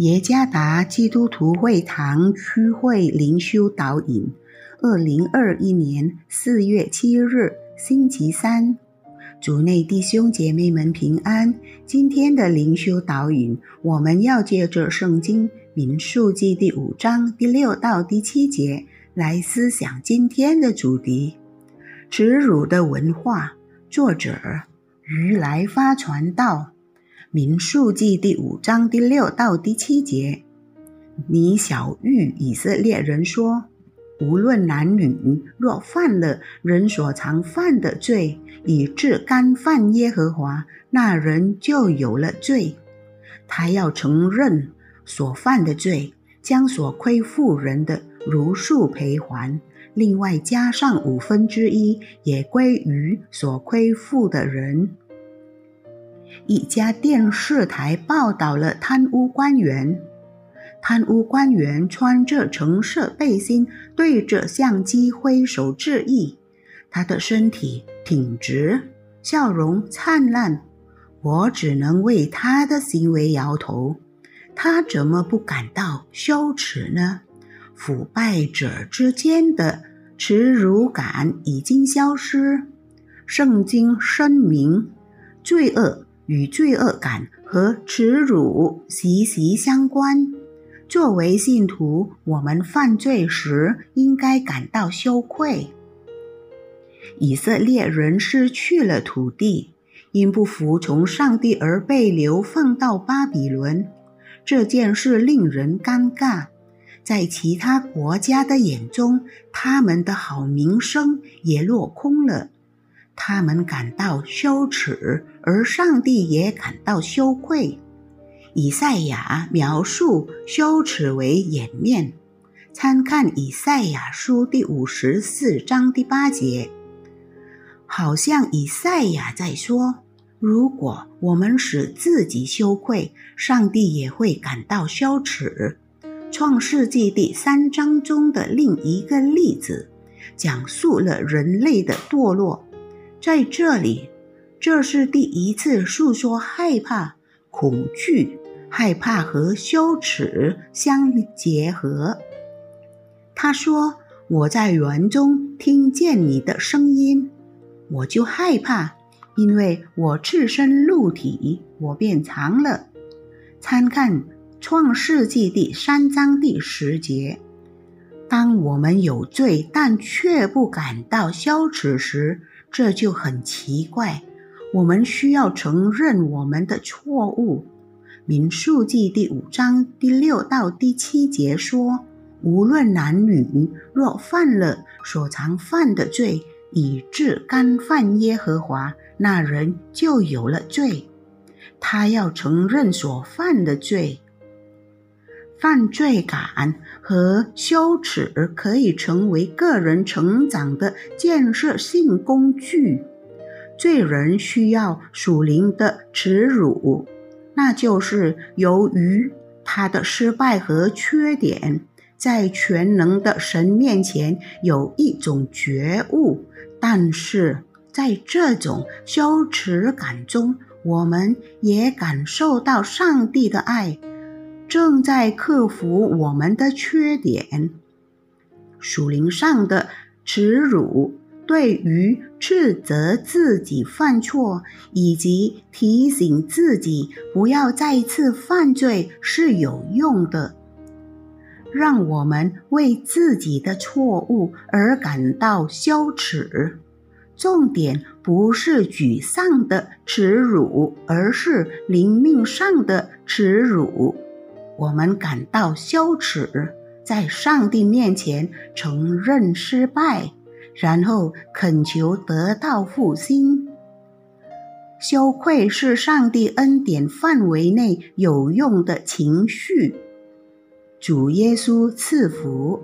耶加达基督徒会堂区会灵修导引，二零二一年四月七日，星期三，主内弟兄姐妹们平安。今天的灵修导引，我们要借着圣经民数记第五章第六到第七节来思想今天的主题：耻辱的文化。作者于来发传道。民数记第五章第六到第七节，你小玉以色列人说：无论男女，若犯了人所常犯的罪，以致干犯耶和华，那人就有了罪。他要承认所犯的罪，将所亏负人的如数赔还，另外加上五分之一，也归于所亏负的人。一家电视台报道了贪污官员。贪污官员穿着橙色背心，对着相机挥手致意。他的身体挺直，笑容灿烂。我只能为他的行为摇头。他怎么不感到羞耻呢？腐败者之间的耻辱感已经消失。圣经声明，罪恶。与罪恶感和耻辱息息相关。作为信徒，我们犯罪时应该感到羞愧。以色列人失去了土地，因不服从上帝而被流放到巴比伦。这件事令人尴尬，在其他国家的眼中，他们的好名声也落空了。他们感到羞耻，而上帝也感到羞愧。以赛亚描述羞耻为掩面，参看以赛亚书第五十四章第八节。好像以赛亚在说：“如果我们使自己羞愧，上帝也会感到羞耻。”创世纪第三章中的另一个例子，讲述了人类的堕落。在这里，这是第一次诉说害怕、恐惧、害怕和羞耻相结合。他说：“我在园中听见你的声音，我就害怕，因为我赤身露体，我便藏了。”参看《创世纪》第三章第十节。当我们有罪，但却不感到羞耻时，这就很奇怪。我们需要承认我们的错误。民数记第五章第六到第七节说：“无论男女，若犯了所常犯的罪，以致干犯耶和华，那人就有了罪。他要承认所犯的罪。”犯罪感和羞耻可以成为个人成长的建设性工具。罪人需要属灵的耻辱，那就是由于他的失败和缺点，在全能的神面前有一种觉悟。但是在这种羞耻感中，我们也感受到上帝的爱。正在克服我们的缺点，属灵上的耻辱，对于斥责自己犯错以及提醒自己不要再次犯罪是有用的。让我们为自己的错误而感到羞耻。重点不是沮丧的耻辱，而是灵命上的耻辱。我们感到羞耻，在上帝面前承认失败，然后恳求得到复兴。羞愧是上帝恩典范围内有用的情绪。主耶稣赐福。